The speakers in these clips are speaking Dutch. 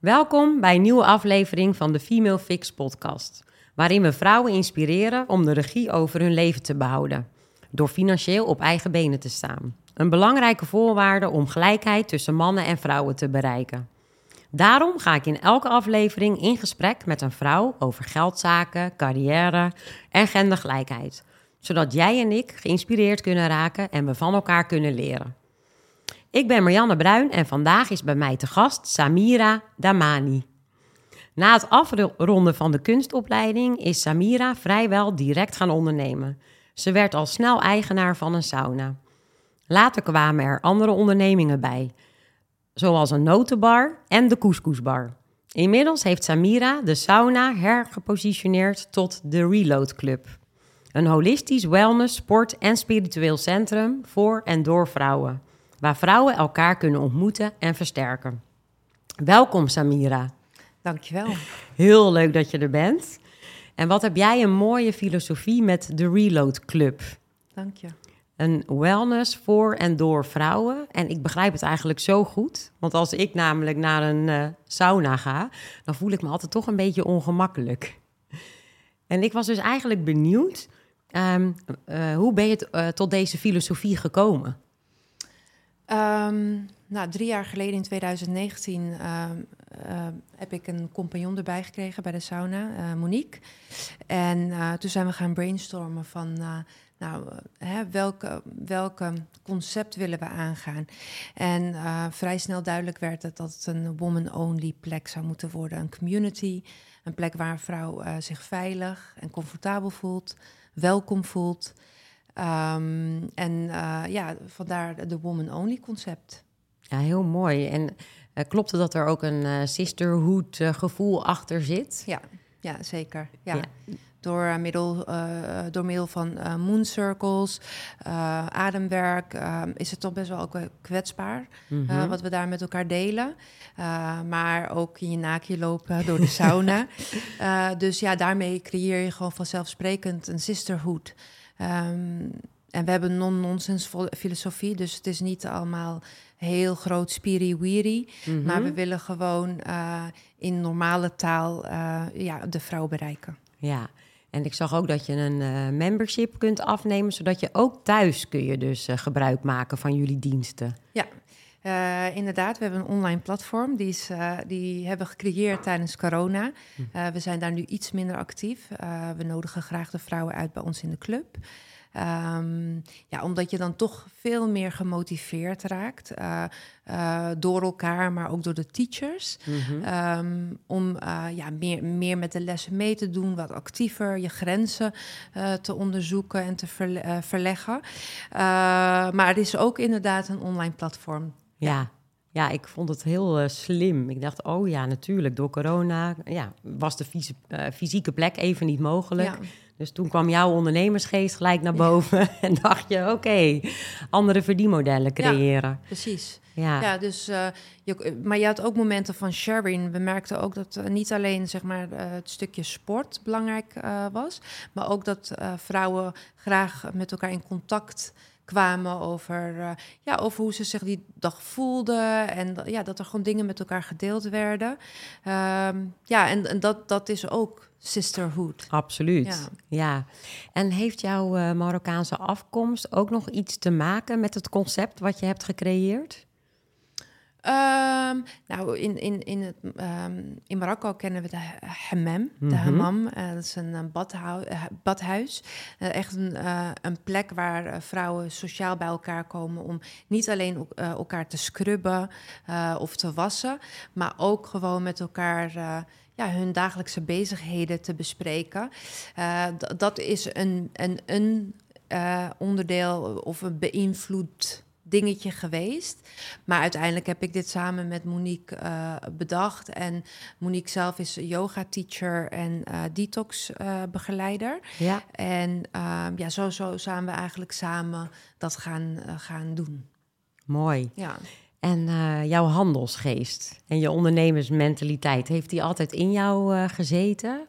Welkom bij een nieuwe aflevering van de Female Fix podcast, waarin we vrouwen inspireren om de regie over hun leven te behouden, door financieel op eigen benen te staan. Een belangrijke voorwaarde om gelijkheid tussen mannen en vrouwen te bereiken. Daarom ga ik in elke aflevering in gesprek met een vrouw over geldzaken, carrière en gendergelijkheid, zodat jij en ik geïnspireerd kunnen raken en we van elkaar kunnen leren. Ik ben Marianne Bruin en vandaag is bij mij te gast Samira Damani. Na het afronden van de kunstopleiding is Samira vrijwel direct gaan ondernemen. Ze werd al snel eigenaar van een sauna. Later kwamen er andere ondernemingen bij, zoals een notenbar en de couscousbar. Inmiddels heeft Samira de sauna hergepositioneerd tot de Reload Club. Een holistisch wellness, sport en spiritueel centrum voor en door vrouwen waar vrouwen elkaar kunnen ontmoeten en versterken. Welkom Samira. Dankjewel. Heel leuk dat je er bent. En wat heb jij een mooie filosofie met de Reload Club? Dank je. Een wellness voor en door vrouwen. En ik begrijp het eigenlijk zo goed. Want als ik namelijk naar een uh, sauna ga, dan voel ik me altijd toch een beetje ongemakkelijk. En ik was dus eigenlijk benieuwd, um, uh, hoe ben je uh, tot deze filosofie gekomen? Um, nou, drie jaar geleden in 2019 uh, uh, heb ik een compagnon erbij gekregen bij de sauna, uh, Monique. En eh, toen zijn we gaan brainstormen van, eh, nou, hè, concept willen we aangaan? En vrij snel duidelijk werd dat het een woman-only plek zou moeten worden. Een community, een plek waar een vrouw zich veilig en comfortabel voelt, welkom voelt... Um, en uh, ja, vandaar de woman only concept. Ja, heel mooi. En uh, klopt het dat er ook een uh, sisterhood gevoel achter zit? Ja, ja zeker. Ja. ja. Door, middel, door middel van moon circles, ademwerk, ehm, is het toch best wel ook kwetsbaar mm -hmm. wat we daar met elkaar delen. maar ook in je naakje lopen door de sauna. dus ja, daarmee creëer je gewoon vanzelfsprekend een sisterhood. Um, en we hebben non-nonsense filosofie, dus het is niet allemaal heel groot spiri-wiri. Mm -hmm. Maar we willen gewoon uh, in normale taal uh, ja, de vrouw bereiken. Ja, en ik zag ook dat je een uh, membership kunt afnemen, zodat je ook thuis kun je dus gebruik maken van jullie diensten. Ja, uh, inderdaad, we hebben een online platform. Die, is, uh, die hebben we gecreëerd tijdens corona. Uh, we zijn daar nu iets minder actief. we nodigen graag de vrouwen uit bij ons in de club. Um, ja, omdat je dan toch veel meer gemotiveerd raakt door elkaar, maar ook door de teachers. Mm -hmm. um, om ja, meer, meer met de lessen mee te doen, wat actiever je grenzen te onderzoeken en te verle verleggen. maar het is ook inderdaad een online platform. Ja. ja, ik vond het heel uh, slim. Ik dacht, oh ja, natuurlijk, door corona ja, was de uh, fysieke plek even niet mogelijk. Ja. Dus toen kwam jouw ondernemersgeest gelijk naar boven ja. en dacht je, oké, okay, andere verdienmodellen creëren. Ja, precies. Ja, ja dus, uh, je, maar je had ook momenten van sharing. We merkten ook dat niet alleen zeg maar, het stukje sport belangrijk was, maar ook dat vrouwen graag met elkaar in contact kwamen over, uh, ja, over hoe ze zich die dag voelden. En ja, dat er gewoon dingen met elkaar gedeeld werden. Um, ja, en, en, dat, dat is ook sisterhood. Absoluut, ja. ja. En heeft jouw uh, Marokkaanse afkomst ook nog iets te maken met het concept wat je hebt gecreëerd? Um, nou, in, in, in, het, um, in Marokko kennen we de hammam. De mm -hmm. hammam, uh, dat is een, uh, badhuis. Uh, echt een, een plek waar vrouwen sociaal bij elkaar komen... om niet alleen elkaar te scrubben of te wassen... maar ook gewoon met elkaar ja, hun dagelijkse bezigheden te bespreken. dat is een, een, een onderdeel of een beïnvloed dingetje geweest. Maar uiteindelijk heb ik dit samen met Monique uh, bedacht. En Monique zelf is yoga-teacher en uh, detox-begeleider. Uh, ja. En ehm, ja, zo, zo zijn we eigenlijk samen dat gaan, gaan doen. Mooi. Ja. En jouw handelsgeest en je ondernemersmentaliteit, heeft die altijd in jou gezeten?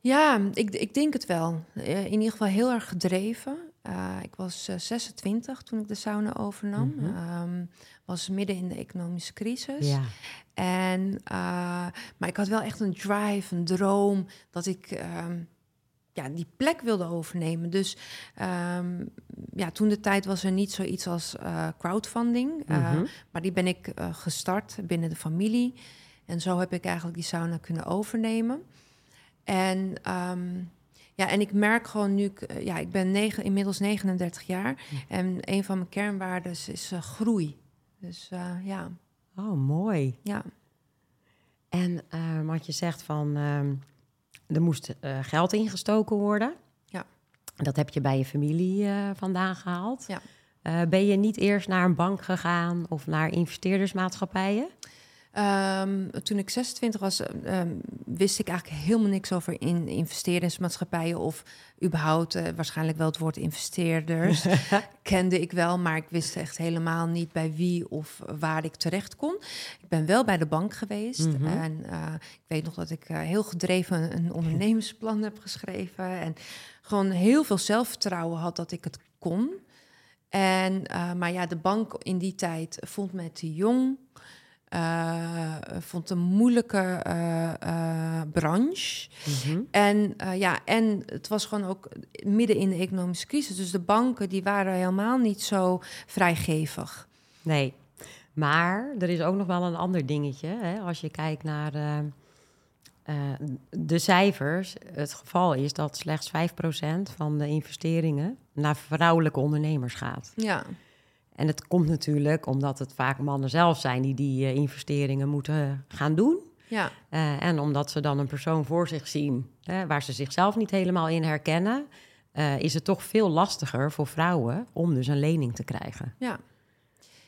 Ja, ik, ik denk het wel. In ieder geval heel erg gedreven. Uh, ik was uh, 26 toen ik de sauna overnam. Mm -hmm. um, was midden in de economische crisis. Ja. En, eh, maar ik had wel echt een drive, een droom dat ik ehm, ja, die plek wilde overnemen. Dus ehm, ja, toen de tijd was er niet zoiets als eh, crowdfunding. eh, Mhm. maar die ben ik eh, gestart binnen de familie. En zo heb ik eigenlijk die sauna kunnen overnemen. En, ehm, ja, en ik merk gewoon nu, ik, eh, ja, ik ben negen, inmiddels 39 jaar. En een van mijn kernwaarden is eh, groei. Dus eh, ja, Oh, mooi. ja. En eh, wat je zegt van ehm, er moest geld ingestoken worden. Ja. Dat heb je bij je familie vandaan gehaald. Ja. Ben je niet eerst naar een bank gegaan of naar investeerdersmaatschappijen? Ehm, toen ik 26 was, eh, ehm, wist ik eigenlijk helemaal niks over in investeringsmaatschappijen of überhaupt eh, waarschijnlijk wel het woord investeerders. Kende ik wel, maar ik wist echt helemaal niet bij wie of waar ik terecht kon. Ik ben wel bij de bank geweest Mhm. en eh, ik weet nog dat ik heel gedreven een ondernemersplan heb geschreven en gewoon heel veel zelfvertrouwen had dat ik het kon. En, maar ja, de bank in die tijd vond mij te jong. Eh, vond een moeilijke eh, eh, branche. Mhm. En ja, en het was gewoon ook midden in de economische crisis. Dus de banken die waren helemaal niet zo vrijgevig. Nee. Maar er is ook nog wel een ander dingetje. Hè? Als je kijkt naar de cijfers. Het geval is dat slechts 5% van de investeringen naar vrouwelijke ondernemers gaat. Ja, En het komt natuurlijk omdat het vaak mannen zelf zijn die die eh, investeringen moeten gaan doen. ja, Eh, en omdat ze dan een persoon voor zich zien hè, waar ze zichzelf niet helemaal in herkennen, eh, is het toch veel lastiger voor vrouwen om dus een lening te krijgen. ja.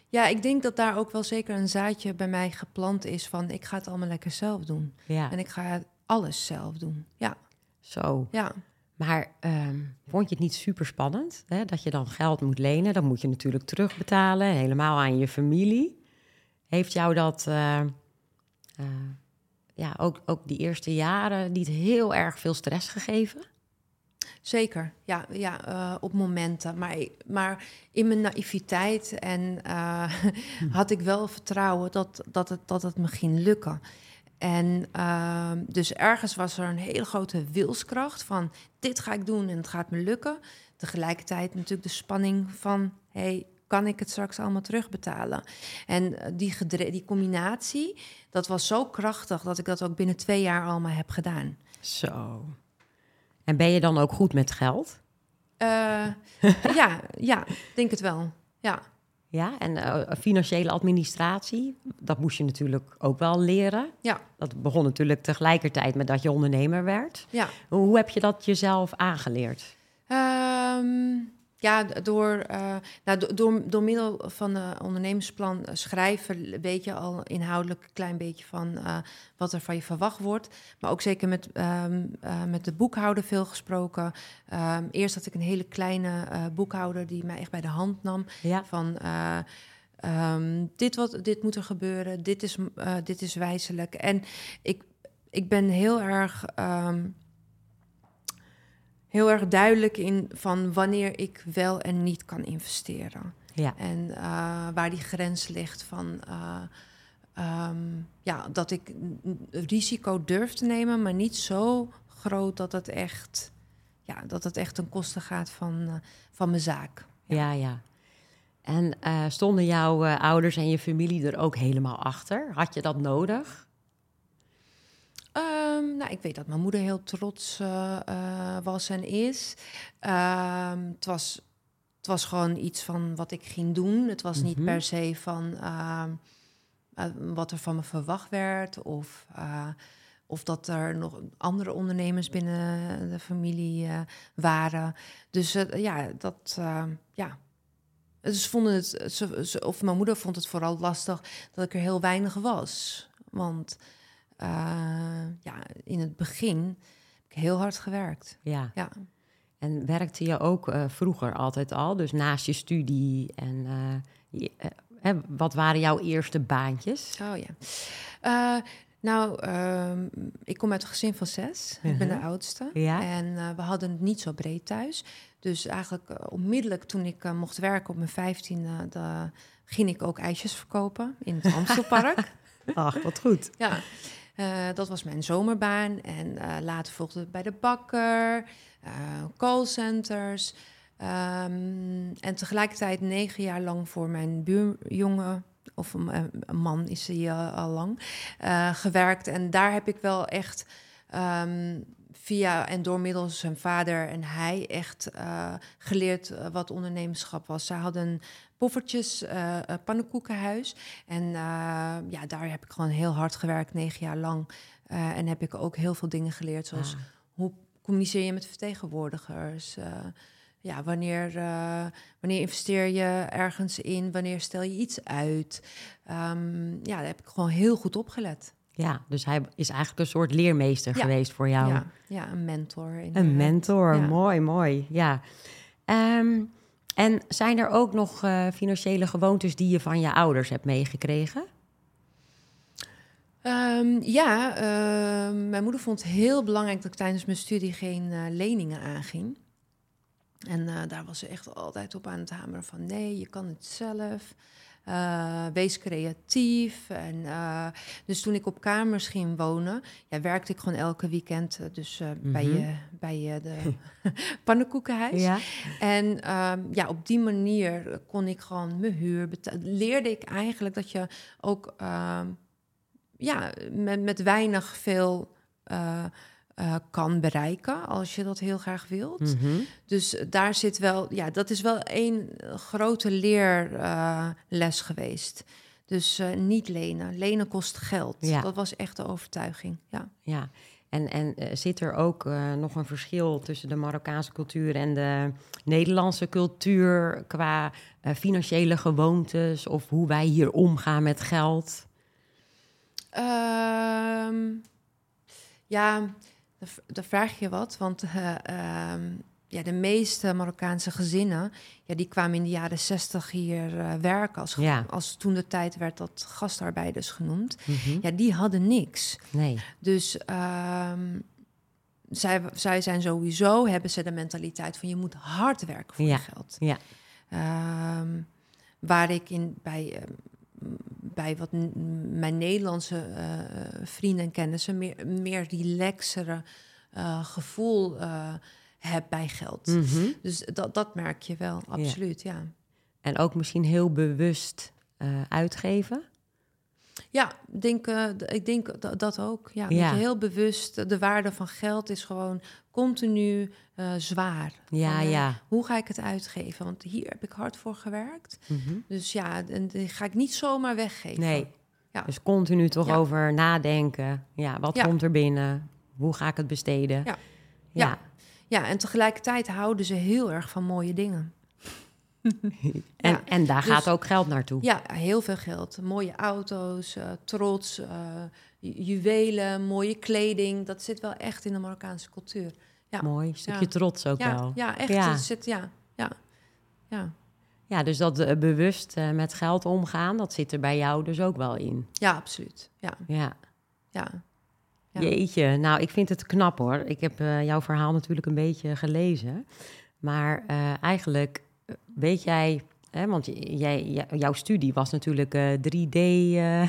Ja, ik denk dat daar ook wel zeker een zaadje bij mij geplant is van... ik ga het allemaal lekker zelf doen. Ja, En ik ga alles zelf doen. Ja, zo. ja. Maar ehm, vond je het niet super spannend hè, dat je dan geld moet lenen? Dan moet je natuurlijk terugbetalen, helemaal aan je familie. Heeft jou dat eh, eh, ja, ook, ook die eerste jaren niet heel erg veel stress gegeven? Zeker, ja, ja eh, op momenten. Maar, maar in mijn naïviteit en, had ik wel vertrouwen dat, dat, het, dat het me ging lukken. En ehm, dus ergens was er een hele grote wilskracht van dit ga ik doen en het gaat me lukken. Tegelijkertijd natuurlijk de spanning van hey, kan ik het straks allemaal terugbetalen? En eh, die, die combinatie, dat was zo krachtig dat ik dat ook binnen twee jaar allemaal heb gedaan. Zo. En ben je dan ook goed met geld? Eh, ja, ja, denk het wel. Ja, Ja, en eh, financiële administratie, dat moest je natuurlijk ook wel leren. ja, Dat begon natuurlijk tegelijkertijd met dat je ondernemer werd. ja. Hoe heb je dat jezelf aangeleerd? Ehm, ja, door, eh, nou, do- door, door middel van een ondernemersplan eh, schrijven weet je al inhoudelijk een klein beetje van eh, wat er van je verwacht wordt. Maar ook zeker met, ehm, eh, met de boekhouder veel gesproken. Ehm, eerst had ik een hele kleine boekhouder die mij echt bij de hand nam. Ja, Van eh, ehm, dit, wat, dit moet er gebeuren, dit is, dit is wijzelijk. En ik, ik ben heel erg, heel erg duidelijk in van wanneer ik wel en niet kan investeren. ja. En eh, waar die grens ligt van eh, ehm, ja, dat ik risico durf te nemen, maar niet zo groot dat het echt, ja, dat het echt ten koste gaat van, eh, van mijn zaak. ja, ja. En eh, stonden jouw ouders en je familie er ook helemaal achter? Had je dat nodig? Ehm, nou, ik weet dat mijn moeder heel trots eh, eh, was en is. Ehm, het, was, het was gewoon iets van wat ik ging doen. Het was niet Mhm. per se van ehm, eh, wat er van me verwacht werd. Of, of dat er nog andere ondernemers binnen de familie waren. Dus ja, dat. ja. Dus vonden het, ze, ze- of mijn moeder vond het vooral lastig dat ik er heel weinig was. Want eh, ja, in het begin heb ik heel hard gewerkt. Ja. Ja. En werkte je ook eh, vroeger altijd al? Dus naast je studie en eh, je- hè, wat waren jouw eerste baantjes? Oh ja. Nou, ehm, ik kom uit een gezin van zes. Ik ben de Mhm. oudste. Ja. En we hadden het niet zo breed thuis. Dus eigenlijk onmiddellijk toen ik mocht werken op mijn vijftiende... de- ging ik ook ijsjes verkopen in het Amstelpark. Ach, wat goed. ja, eh, dat was mijn zomerbaan. En eh, later volgde bij de bakker, uh, callcenters. Um, en tegelijkertijd negen jaar lang voor mijn buurjongen, of een, man is hij al lang, gewerkt. En daar heb ik wel echt um, via en door middels zijn vader en hij echt geleerd wat ondernemerschap was. Ze hadden poffertjes, uh, pannenkoekenhuis. En ja, daar heb ik gewoon heel hard gewerkt, negen jaar lang. en heb ik ook heel veel dingen geleerd, zoals ah. hoe communiceer je met vertegenwoordigers. ja, wanneer, wanneer investeer je ergens in? Wanneer stel je iets uit? Um, ja, daar heb ik gewoon heel goed opgelet. Ja, dus hij is eigenlijk een soort leermeester geweest voor jou. Ja, ja een mentor. Een mentor, mooi, mooi. Ja. Um, en zijn er ook nog uh, financiële gewoontes die je van je ouders hebt meegekregen? Um, ja, uh, mijn moeder vond het heel belangrijk dat ik tijdens mijn studie geen uh, leningen aanging. En daar was ze echt altijd op aan het hameren van nee, je kan het zelf. Uh, wees creatief. En, uh, dus toen ik op kamers ging wonen, ja, werkte ik gewoon elke weekend uh, dus mm -hmm. bij, je, bij de pannenkoekenhuis. Ja. En um, ja, op die manier kon ik gewoon mijn huur betalen. Leerde ik eigenlijk dat je ook ehm, ja, met, met weinig veel uh, kan bereiken als je dat heel graag wilt. Mm -hmm. Dus daar zit wel, ja, dat is wel één grote leerles geweest. Dus uh, niet lenen. Lenen kost geld. Ja. Dat was echt de overtuiging. Ja. ja. En, en zit er ook nog een verschil tussen de Marokkaanse cultuur en de Nederlandse cultuur qua financiële gewoontes of hoe wij hier omgaan met geld? Um, ja, daar vraag je wat, want uh, um, ja, de meeste Marokkaanse gezinnen, ja, die kwamen in de jaren zestig hier uh, werken. Als, ja. als toen de tijd werd dat gastarbeiders genoemd. Mm -hmm. Ja, die hadden niks. Nee. Dus um, zij, zij zijn sowieso, hebben ze de mentaliteit van je moet hard werken voor ja. je geld. Ja. Um, waar ik in, bij bij wat mijn Nederlandse uh, vrienden en kennissen meer, meer relaxere uh, gevoel uh, heb bij geld. Mm -hmm. Dus dat, dat merk je wel, absoluut, ja. ja. En ook misschien heel bewust uitgeven? Ja, denk, ik denk dat ook. Ja, ja. heel bewust. De waarde van geld is gewoon continu uh, zwaar. Ja, van, uh, ja. Hoe ga ik het uitgeven? Want hier heb ik hard voor gewerkt. Mm -hmm. Dus ja, en die ga ik niet zomaar weggeven. Nee. Ja. Dus continu toch ja. over nadenken. Ja, wat komt er binnen? Hoe ga ik het besteden? Ja. Ja. ja, en tegelijkertijd houden ze heel erg van mooie dingen. en, ja, en daar dus, gaat ook geld naartoe. Ja, heel veel geld. Mooie auto's, uh, trots, uh, juwelen, mooie kleding. Dat zit wel echt in de Marokkaanse cultuur. Ja. Mooi, een stukje trots ook wel. Ja, echt. Ja. Zit, ja, ja, ja. ja, dus dat uh, bewust met geld omgaan, dat zit er bij jou dus ook wel in. Ja, absoluut. Ja. Ja. ja. ja. Jeetje, nou, ik vind het knap hoor. Ik heb jouw verhaal natuurlijk een beetje gelezen. Maar eigenlijk weet jij, hè, want jij, jouw studie was natuurlijk uh, 3D uh,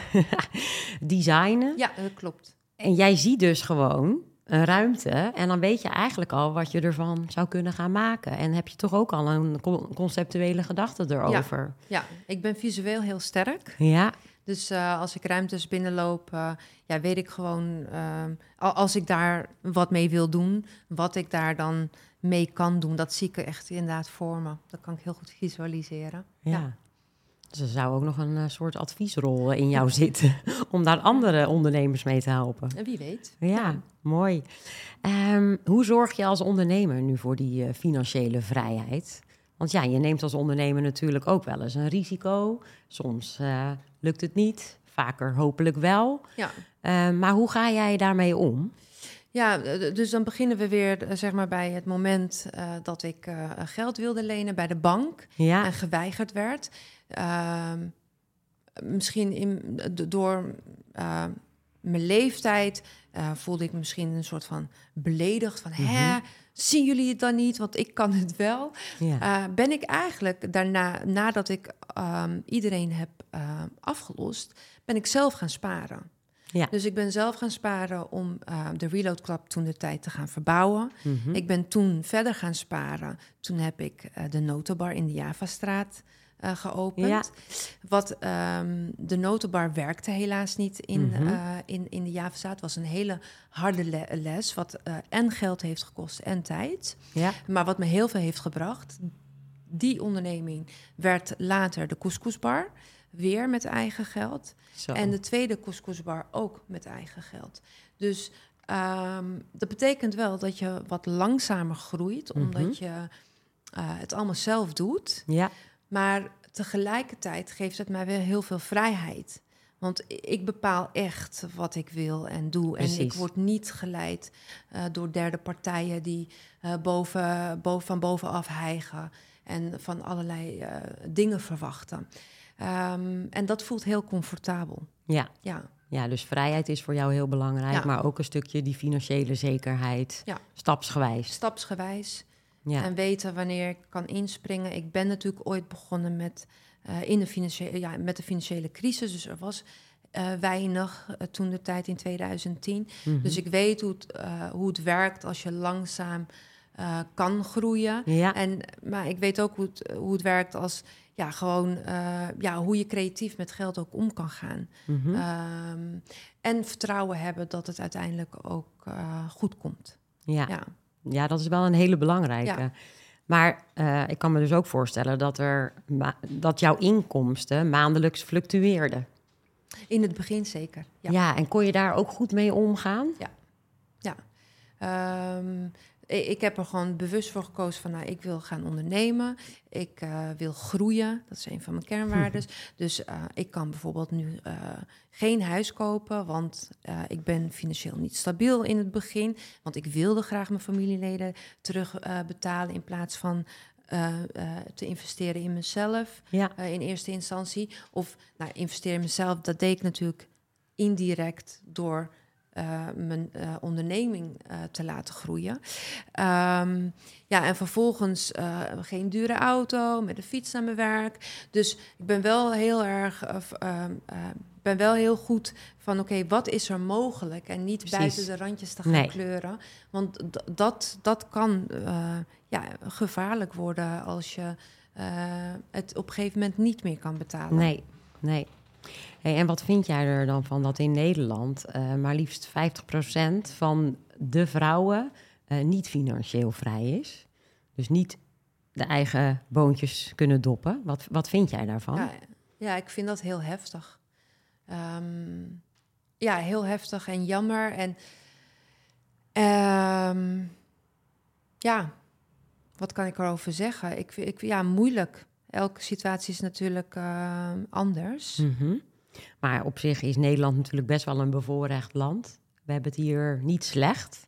designen. Ja, dat klopt. En jij ziet dus gewoon een ruimte en dan weet je eigenlijk al wat je ervan zou kunnen gaan maken. En heb je toch ook al een conceptuele gedachte erover? Ja, ja. ik ben visueel heel sterk. Ja. Dus uh, als ik ruimtes binnenloop, uh, ja, weet ik gewoon, uh, als ik daar wat mee wil doen, wat ik daar dan mee kan doen. Dat zie ik echt inderdaad voor me. Dat kan ik heel goed visualiseren. Ja. ja. Dus er zou ook nog een uh, soort adviesrol in jou zitten om daar andere ondernemers mee te helpen. En wie weet. Ja, ja. mooi. Um, hoe zorg je als ondernemer nu voor die uh, financiële vrijheid? Want ja, je neemt als ondernemer natuurlijk ook wel eens een risico. Soms uh, lukt het niet, vaker hopelijk wel. Ja. Uh, maar hoe ga jij daarmee om? Ja, dus dan beginnen we weer zeg maar bij het moment uh, dat ik uh, geld wilde lenen bij de bank ja. en geweigerd werd. Uh, misschien in, door mijn leeftijd voelde ik misschien een soort van beledigd van, hè, mhm. zien jullie het dan niet? Want ik kan het wel. Ja. Ben ik eigenlijk daarna, nadat ik um, iedereen heb afgelost, ben ik zelf gaan sparen. Ja. Dus ik ben zelf gaan sparen om uh, de Reload Club toen de tijd te gaan verbouwen. Mm Ik ben toen verder gaan sparen. Toen heb ik uh, de notenbar in de Javastraat uh, geopend. Ja. Wat um, de notenbar werkte helaas niet in, mm -hmm. in, in de Javastraat. Het was een hele harde le les, wat en geld heeft gekost en tijd. Ja. Maar wat me heel veel heeft gebracht. Die onderneming werd later de couscousbar weer met eigen geld. Zo. En de tweede couscousbar ook met eigen geld. Dus um, dat betekent wel dat je wat langzamer groeit, omdat mm -hmm. je uh, het allemaal zelf doet. Ja. Maar tegelijkertijd geeft het mij wel heel veel vrijheid. Want ik bepaal echt wat ik wil en doe. Precies. En ik word niet geleid uh, door derde partijen die uh, boven, boven, van bovenaf hijgen en van allerlei uh, dingen verwachten. Um, en dat voelt heel comfortabel. Ja. ja. Ja, dus vrijheid is voor jou heel belangrijk, ja. maar ook een stukje die financiële zekerheid, ja. stapsgewijs. Stapsgewijs. Ja. En weten wanneer ik kan inspringen. Ik ben natuurlijk ooit begonnen met, uh, in de, financiële, ja, met de financiële crisis. Dus er was uh, weinig uh, toen de tijd in 2010. Mm -hmm. Dus ik weet hoe het, hoe het werkt als je langzaam kan groeien. Ja. En, maar ik weet ook hoe het, hoe het werkt als ja, gewoon ja, hoe je creatief met geld ook om kan gaan. Mm -hmm. um, en vertrouwen hebben dat het uiteindelijk ook goed komt. Ja. ja. Ja, dat is wel een hele belangrijke. Maar uh, ik kan me dus ook voorstellen dat, er dat jouw inkomsten maandelijks fluctueerden. In het begin zeker. Ja, ja en kon je daar ook goed mee omgaan? Ja. ja. Um, ik heb er gewoon bewust voor gekozen van, nou, ik wil gaan ondernemen. Ik uh, wil groeien. Dat is een van mijn kernwaarden. Dus uh, ik kan bijvoorbeeld nu uh, geen huis kopen, want ik ben financieel niet stabiel in het begin. Want ik wilde graag mijn familieleden terugbetalen in plaats van te investeren in mezelf ja. in eerste instantie. Of nou, investeren in mezelf, dat deed ik natuurlijk indirect door uh, mijn uh, onderneming uh, te laten groeien. Um, ja, en vervolgens geen dure auto, met de fiets naar mijn werk. Dus ik ben wel heel erg, ehm, ben wel heel goed van oké, wat is er mogelijk? En niet Precies. buiten de randjes te gaan nee. kleuren. Want dat, dat kan ja, gevaarlijk worden als je het op een gegeven moment niet meer kan betalen. Nee, nee. En wat vind jij er dan van dat in Nederland uh, maar liefst 50% van de vrouwen uh, niet financieel vrij is? Dus niet de eigen boontjes kunnen doppen. Wat, wat vind jij daarvan? Ja, ja ik vind dat heel heftig. Um, ja, heel heftig en jammer. En um, ja, wat kan ik erover zeggen? Ik, ik, ja, moeilijk. Elke situatie is natuurlijk uh, anders. -hmm. Maar op zich is Nederland natuurlijk best wel een bevoorrecht land. We hebben het hier niet slecht.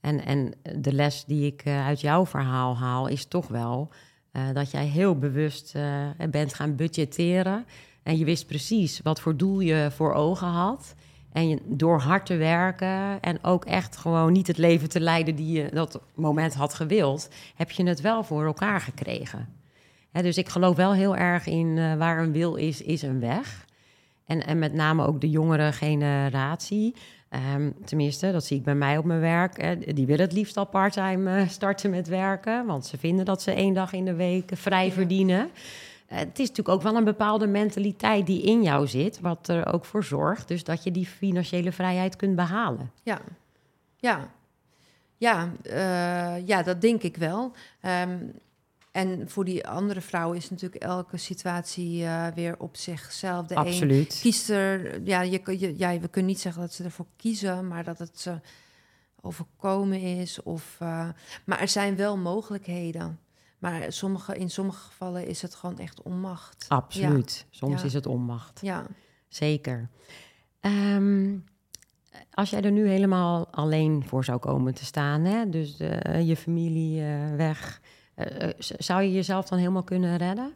En, en de les die ik uh, uit jouw verhaal haal is toch wel uh, dat jij heel bewust uh, bent gaan budgetteren. En je wist precies wat voor doel je voor ogen had. En door hard te werken en ook echt gewoon niet het leven te leiden die je dat moment had gewild, heb je het wel voor elkaar gekregen. Dus ik geloof wel heel erg in waar een wil is, is een weg. En, en met name ook de jongere generatie. Um, tenminste, dat zie ik bij mij op mijn werk. Hè. Die willen het liefst al parttime uh, starten met werken. Want ze vinden dat ze één dag in de week vrij verdienen. Uh, het is natuurlijk ook wel een bepaalde mentaliteit die in jou zit. Wat er ook voor zorgt. Dus dat je die financiële vrijheid kunt behalen. Ja, ja. Ja, uh, ja dat denk ik wel. Um, en voor die andere vrouwen is natuurlijk elke situatie uh, weer op zichzelf. De Absoluut. Een kiest er, ja, je, je, ja, we kunnen niet zeggen dat ze ervoor kiezen, maar dat het ze overkomen is. Of, uh, maar er zijn wel mogelijkheden. Maar sommige, in sommige gevallen is het gewoon echt onmacht. Absoluut. Ja. Soms ja. is het onmacht. Ja. Zeker. Um, als jij er nu helemaal alleen voor zou komen te staan, hè? dus je familie weg, uh, zou je jezelf dan helemaal kunnen redden?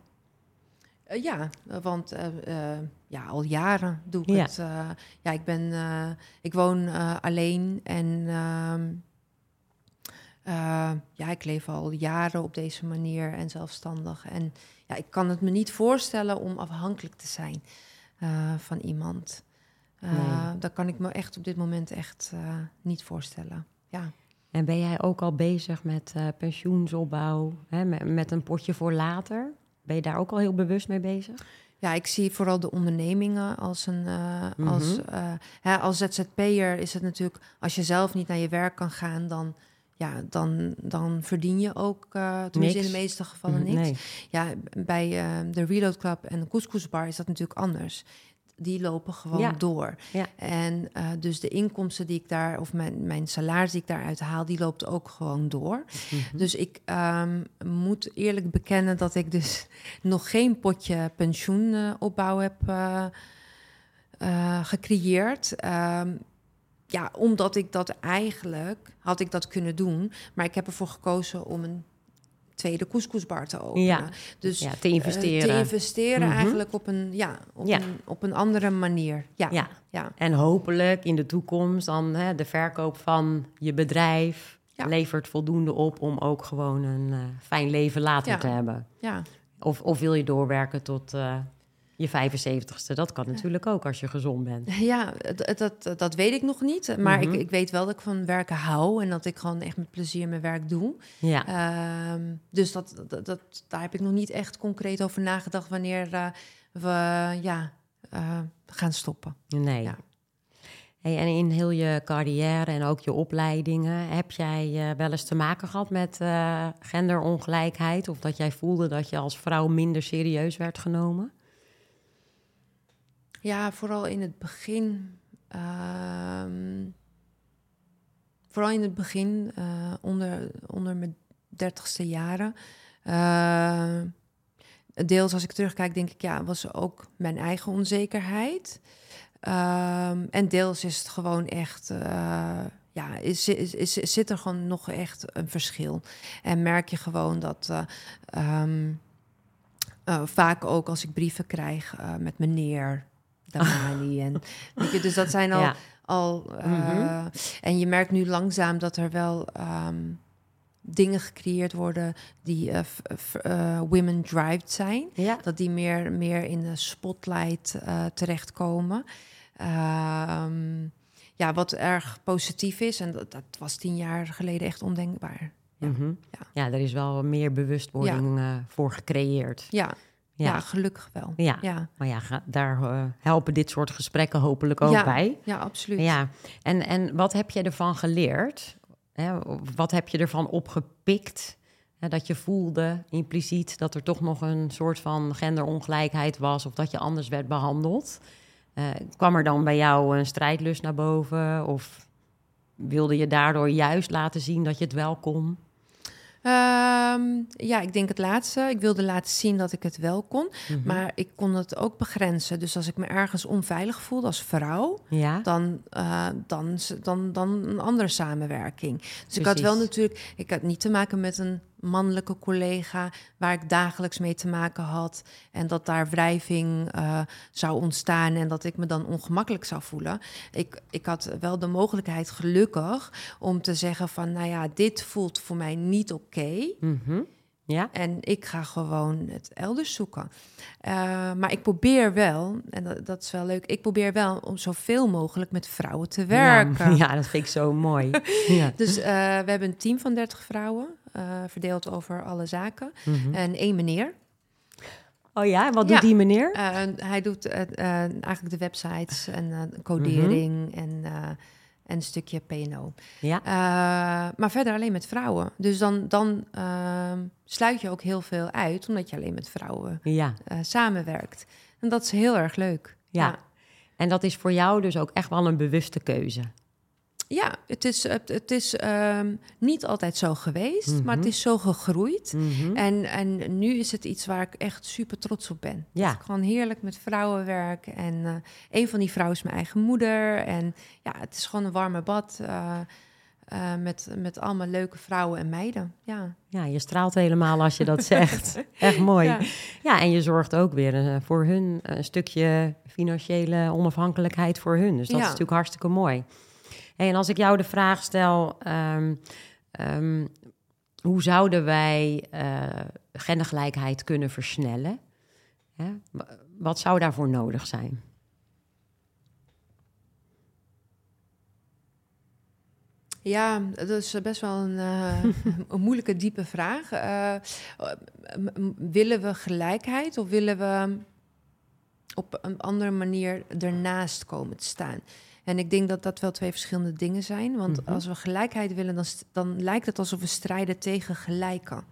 Uh, ja, want uh, ja, al jaren doe ik Ja. het. Ja, ik ben, ik woon alleen en ehm, ja, ik leef al jaren op deze manier en zelfstandig. En ja, ik kan het me niet voorstellen om afhankelijk te zijn van iemand. Nee. Dat kan ik me echt op dit moment echt niet voorstellen. Ja. En ben jij ook al bezig met eh, pensioensopbouw, hè, met, met een potje voor later? Ben je daar ook al heel bewust mee bezig? Ja, ik zie vooral de ondernemingen als een. eh, als, eh, hè, als ZZP'er is het natuurlijk. Als je zelf niet naar je werk kan gaan, dan. Ja, dan, dan verdien je ook, eh tenminste in de meeste gevallen Mhm, niks. Nee. Ja, bij de Reload Club en de Couscous Bar is dat natuurlijk anders. Die lopen gewoon Ja. door. Ja. En eh, dus de inkomsten die ik daar, of mijn, mijn salaris die ik daaruit haal, die loopt ook gewoon door. Mhm. Dus ik ehm, moet eerlijk bekennen dat ik dus nog geen potje pensioenopbouw heb eh, eh, gecreëerd. Ehm, ja, omdat ik dat eigenlijk had ik dat kunnen doen, maar ik heb ervoor gekozen om een tweede couscousbar te openen. Ja. Dus ja, te eh, investeren. te investeren Mhm. eigenlijk op een, ja, op, Ja. Een, op een andere manier. Ja, Ja. ja. En hopelijk in de toekomst dan hè, de verkoop van je bedrijf levert voldoende op om ook gewoon een eh, fijn leven later te hebben. ja. Of, of wil je doorwerken tot eh, je 75ste? Dat kan natuurlijk ook als je gezond bent. Ja, dat, dat, dat weet ik nog niet. Maar Mhm. ik, ik weet wel dat ik van werken hou en dat ik gewoon echt met plezier mijn werk doe. Ja, Ehm, dus dat, dat, dat, daar heb ik nog niet echt concreet over nagedacht wanneer eh, we ja, eh, gaan stoppen. nee. Ja. Hey, en in heel je carrière en ook je opleidingen, heb jij eh, wel eens te maken gehad met genderongelijkheid? Of dat jij voelde dat je als vrouw minder serieus werd genomen? Ja, vooral in het begin. ehm, vooral in het begin, eh, onder, onder mijn dertigste jaren. Eh, deels als ik terugkijk, denk ik, ja, was ook mijn eigen onzekerheid. Ehm, en deels is het gewoon echt, eh, ja, is, is, is, zit er gewoon nog echt een verschil. En merk je gewoon dat eh, ehm, eh, vaak ook als ik brieven krijg met meneer, Damani. en, weet je, dus dat zijn al, Ja. al eh, Mhm. en je merkt nu langzaam dat er wel ehm, dingen gecreëerd worden die eh, f- eh, women driven zijn. Ja. Dat die meer, meer in de spotlight eh, terechtkomen. Ehm, ja, wat erg positief is. En dat, dat was tien jaar geleden echt ondenkbaar. Ja. Mhm. Ja. ja, er is wel meer bewustwording eh, voor gecreëerd. Ja, ja. Ja, gelukkig wel. ja. Ja, maar ja, ga- daar eh, helpen dit soort gesprekken hopelijk ook Ja. bij. ja absoluut. Ja, en, en wat heb je ervan geleerd? Hè, wat heb je ervan opgepikt? Hè, dat je voelde impliciet dat er toch nog een soort van genderongelijkheid was... of dat je anders werd behandeld. Eh, kwam er dan bij jou een strijdlust naar boven? Of wilde je daardoor juist laten zien dat je het wel kon? Ehm, ja, ik denk het laatste. Ik wilde laten zien dat ik het wel kon. Mhm. Maar ik kon het ook begrenzen. Dus als ik me ergens onveilig voelde als vrouw, Ja, dan, eh, dan, dan, dan een andere samenwerking. Dus ik had wel natuurlijk, ik had niet te maken met een mannelijke collega waar ik dagelijks mee te maken had. En dat daar wrijving eh, zou ontstaan en dat ik me dan ongemakkelijk zou voelen. Ik, ik had wel de mogelijkheid, gelukkig, om te zeggen van, nou ja, dit voelt voor mij niet oké. Mhm. ja? En ik ga gewoon het elders zoeken. Eh, maar ik probeer wel, en dat, dat is wel leuk, ik probeer wel om zoveel mogelijk met vrouwen te werken. Ja, ja, dat vind ik zo mooi. ja. Dus eh, we hebben een team van 30 vrouwen, verdeeld over alle zaken. Mhm. En één meneer. Oh ja, en wat Ja. doet die meneer? Eh, hij doet eh, eh, eigenlijk de websites en eh, codering Mhm. en, eh, en een stukje P&O. Ja, Eh, maar verder alleen met vrouwen. Dus dan, dan ehm, sluit je ook heel veel uit, omdat je alleen met vrouwen ja. eh, samenwerkt. En dat is heel erg leuk. Ja. En dat is voor jou dus ook echt wel een bewuste keuze. Ja, het is, het, is ehm, niet altijd zo geweest, Mhm. maar het is zo gegroeid. Mhm. En, en nu is het iets waar ik echt super trots op ben. Ja. Ik gewoon heerlijk met vrouwen werk. En eh, een van die vrouwen is mijn eigen moeder. En ja, het is gewoon een warme bad. eh, eh, met, met allemaal leuke vrouwen en meiden. Ja, Ja, je straalt helemaal als je dat zegt. Echt mooi. Ja. Ja. en je zorgt ook weer voor hun een stukje financiële onafhankelijkheid voor hun. Dus dat Ja. is natuurlijk hartstikke mooi. En als ik jou de vraag stel, ehm, ehm, hoe zouden wij eh, gendergelijkheid kunnen versnellen? Hè? Wa- Wat zou daarvoor nodig zijn? Ja, dat is best wel een, eh, een moeilijke, diepe vraag. Eh, willen we gelijkheid of willen we op een andere manier ernaast komen te staan? En ik denk dat dat wel twee verschillende dingen zijn. Want Mhm. als we gelijkheid willen, dan, dan lijkt het alsof we strijden tegen gelijken.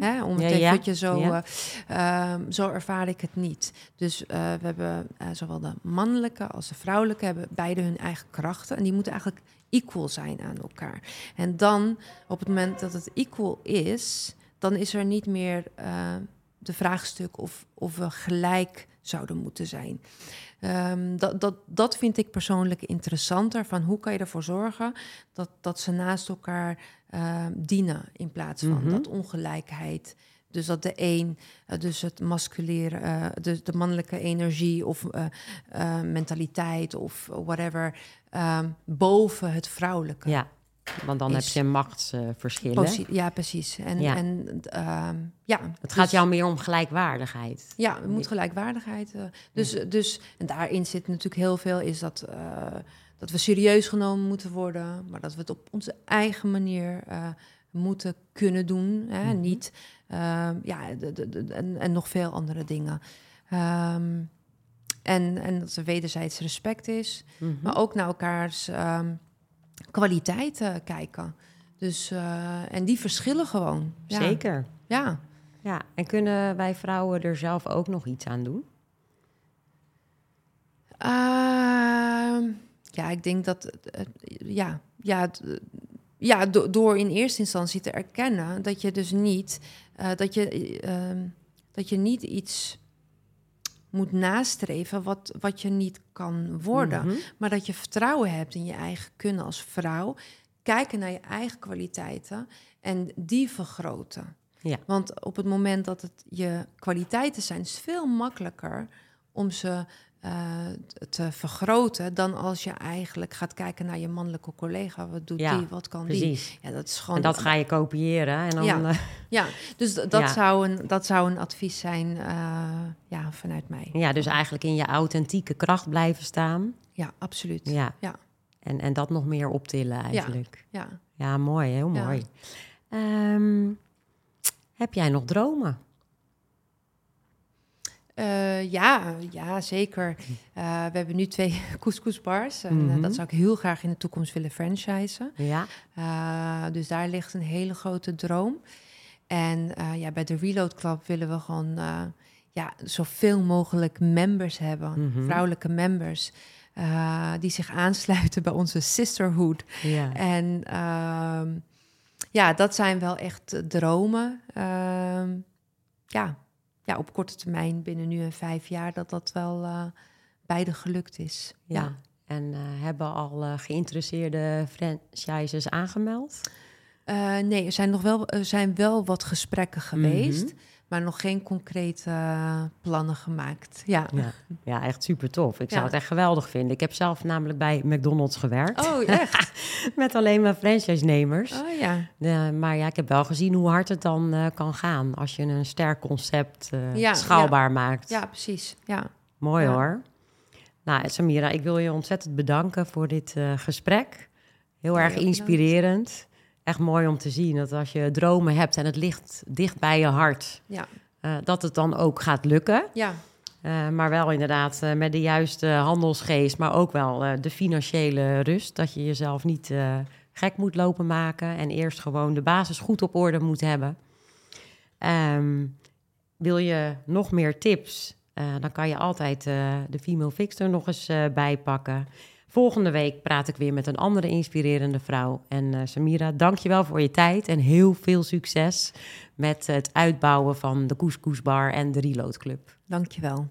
Hè? Om Ja, het ja. eventjes zo... Ja. eh, ehm, zo ervaar ik het niet. Dus eh, we hebben eh, zowel de mannelijke als de vrouwelijke... hebben beide hun eigen krachten. En die moeten eigenlijk equal zijn aan elkaar. En dan, op het moment dat het equal is... dan is er niet meer eh, de vraagstuk of, of we gelijk zouden moeten zijn. Ehm, dat, dat, dat vind ik persoonlijk interessanter. Van hoe kan je ervoor zorgen dat, dat ze naast elkaar ehm, dienen in plaats van Mhm. dat ongelijkheid. Dus dat de een, eh, dus het masculere, eh, dus de mannelijke energie of eh, mentaliteit of whatever, ehm, boven het vrouwelijke. Ja, want dan heb je machtsverschillen. Ja, precies. En Ja. en, ehm, ja Het gaat dus- jou meer om gelijkwaardigheid. ja, er moet gelijkwaardigheid. eh, dus, dus, en daarin zit natuurlijk heel veel, is dat, eh, dat we serieus genomen moeten worden, maar dat we het op onze eigen manier eh, moeten kunnen doen. Hè? Mhm. Niet, ehm, ja, de, de, de- en, en nog veel andere dingen. Ehm, en, en dat er wederzijds respect is, Mhm. maar ook naar elkaars kwaliteiten kijken. Dus, eh, en die verschillen gewoon. Ja. Zeker. Ja. Ja, en kunnen wij vrouwen er zelf ook nog iets aan doen? Ehm, ja, ik denk dat, eh, ja, ja, ja do- door in eerste instantie te erkennen dat je dus niet, eh, dat, je, eh, ehm, dat je niet iets moet nastreven wat, wat je niet kan worden, Mhm. maar dat je vertrouwen hebt in je eigen kunnen als vrouw, kijken naar je eigen kwaliteiten en die vergroten. Ja. Want op het moment dat het je kwaliteiten zijn, is het veel makkelijker om ze te vergroten dan als je eigenlijk gaat kijken naar je mannelijke collega. Wat doet Ja, die? Wat kan die? Ja, dat is gewoon. En dat ga je kopiëren. En dan, Ja. eh, Ja, dus dat, Ja. Zou een, dat zou een advies zijn eh, ja, vanuit mij. ja, dus eigenlijk in je authentieke kracht blijven staan. Ja, absoluut. Ja. Ja. En, en dat nog meer optillen eigenlijk. Ja, Ja. mooi. Heel mooi. Ehm, heb jij nog dromen? Eh, ja, ja, zeker. Eh, we hebben nu twee couscousbars. En eh, Mhm. dat zou ik heel graag in de toekomst willen franchisen. Ja. Dus daar ligt een hele grote droom. En ja, bij de Reload Club willen we gewoon ja, zoveel mogelijk members hebben, Mhm. vrouwelijke members, die zich aansluiten bij onze sisterhood. ja. En ehm, ja, dat zijn wel echt dromen. Ehm, ja. Ja, op korte termijn, binnen nu en vijf jaar, dat dat wel eh, beide gelukt is. Ja. Ja. En eh, hebben al eh, geïnteresseerde franchises aangemeld? Nee, er zijn nog wel, er zijn wel wat gesprekken geweest, Mhm. Maar nog geen concrete eh, plannen gemaakt. Ja. Ja, ja echt super tof. Ik zou het echt geweldig vinden. Ik heb zelf namelijk bij McDonald's gewerkt. Oh, echt? Met alleen maar franchise-nemers. Oh ja. Maar ja, ik heb wel gezien hoe hard het dan eh, kan gaan als je een sterk concept eh, Ja, schaalbaar maakt. Ja, precies. Ja. Mooi hoor. Nou, Samira, ik wil je ontzettend bedanken voor dit gesprek. Heel erg inspirerend. Echt mooi om te zien dat als je dromen hebt en het ligt dicht bij je hart, Ja. eh, dat het dan ook gaat lukken. Ja. Eh, maar wel inderdaad eh, met de juiste handelsgeest, maar ook wel de financiële rust. Dat je jezelf niet gek moet lopen maken en eerst gewoon de basis goed op orde moet hebben. Ehm, wil je nog meer tips? Dan kan je altijd de Female Fixer nog eens bijpakken. Volgende week praat ik weer met een andere inspirerende vrouw. En eh, Samira, dank je wel voor je tijd en heel veel succes met het uitbouwen van de Couscous Bar en de Reload Club. Dankjewel.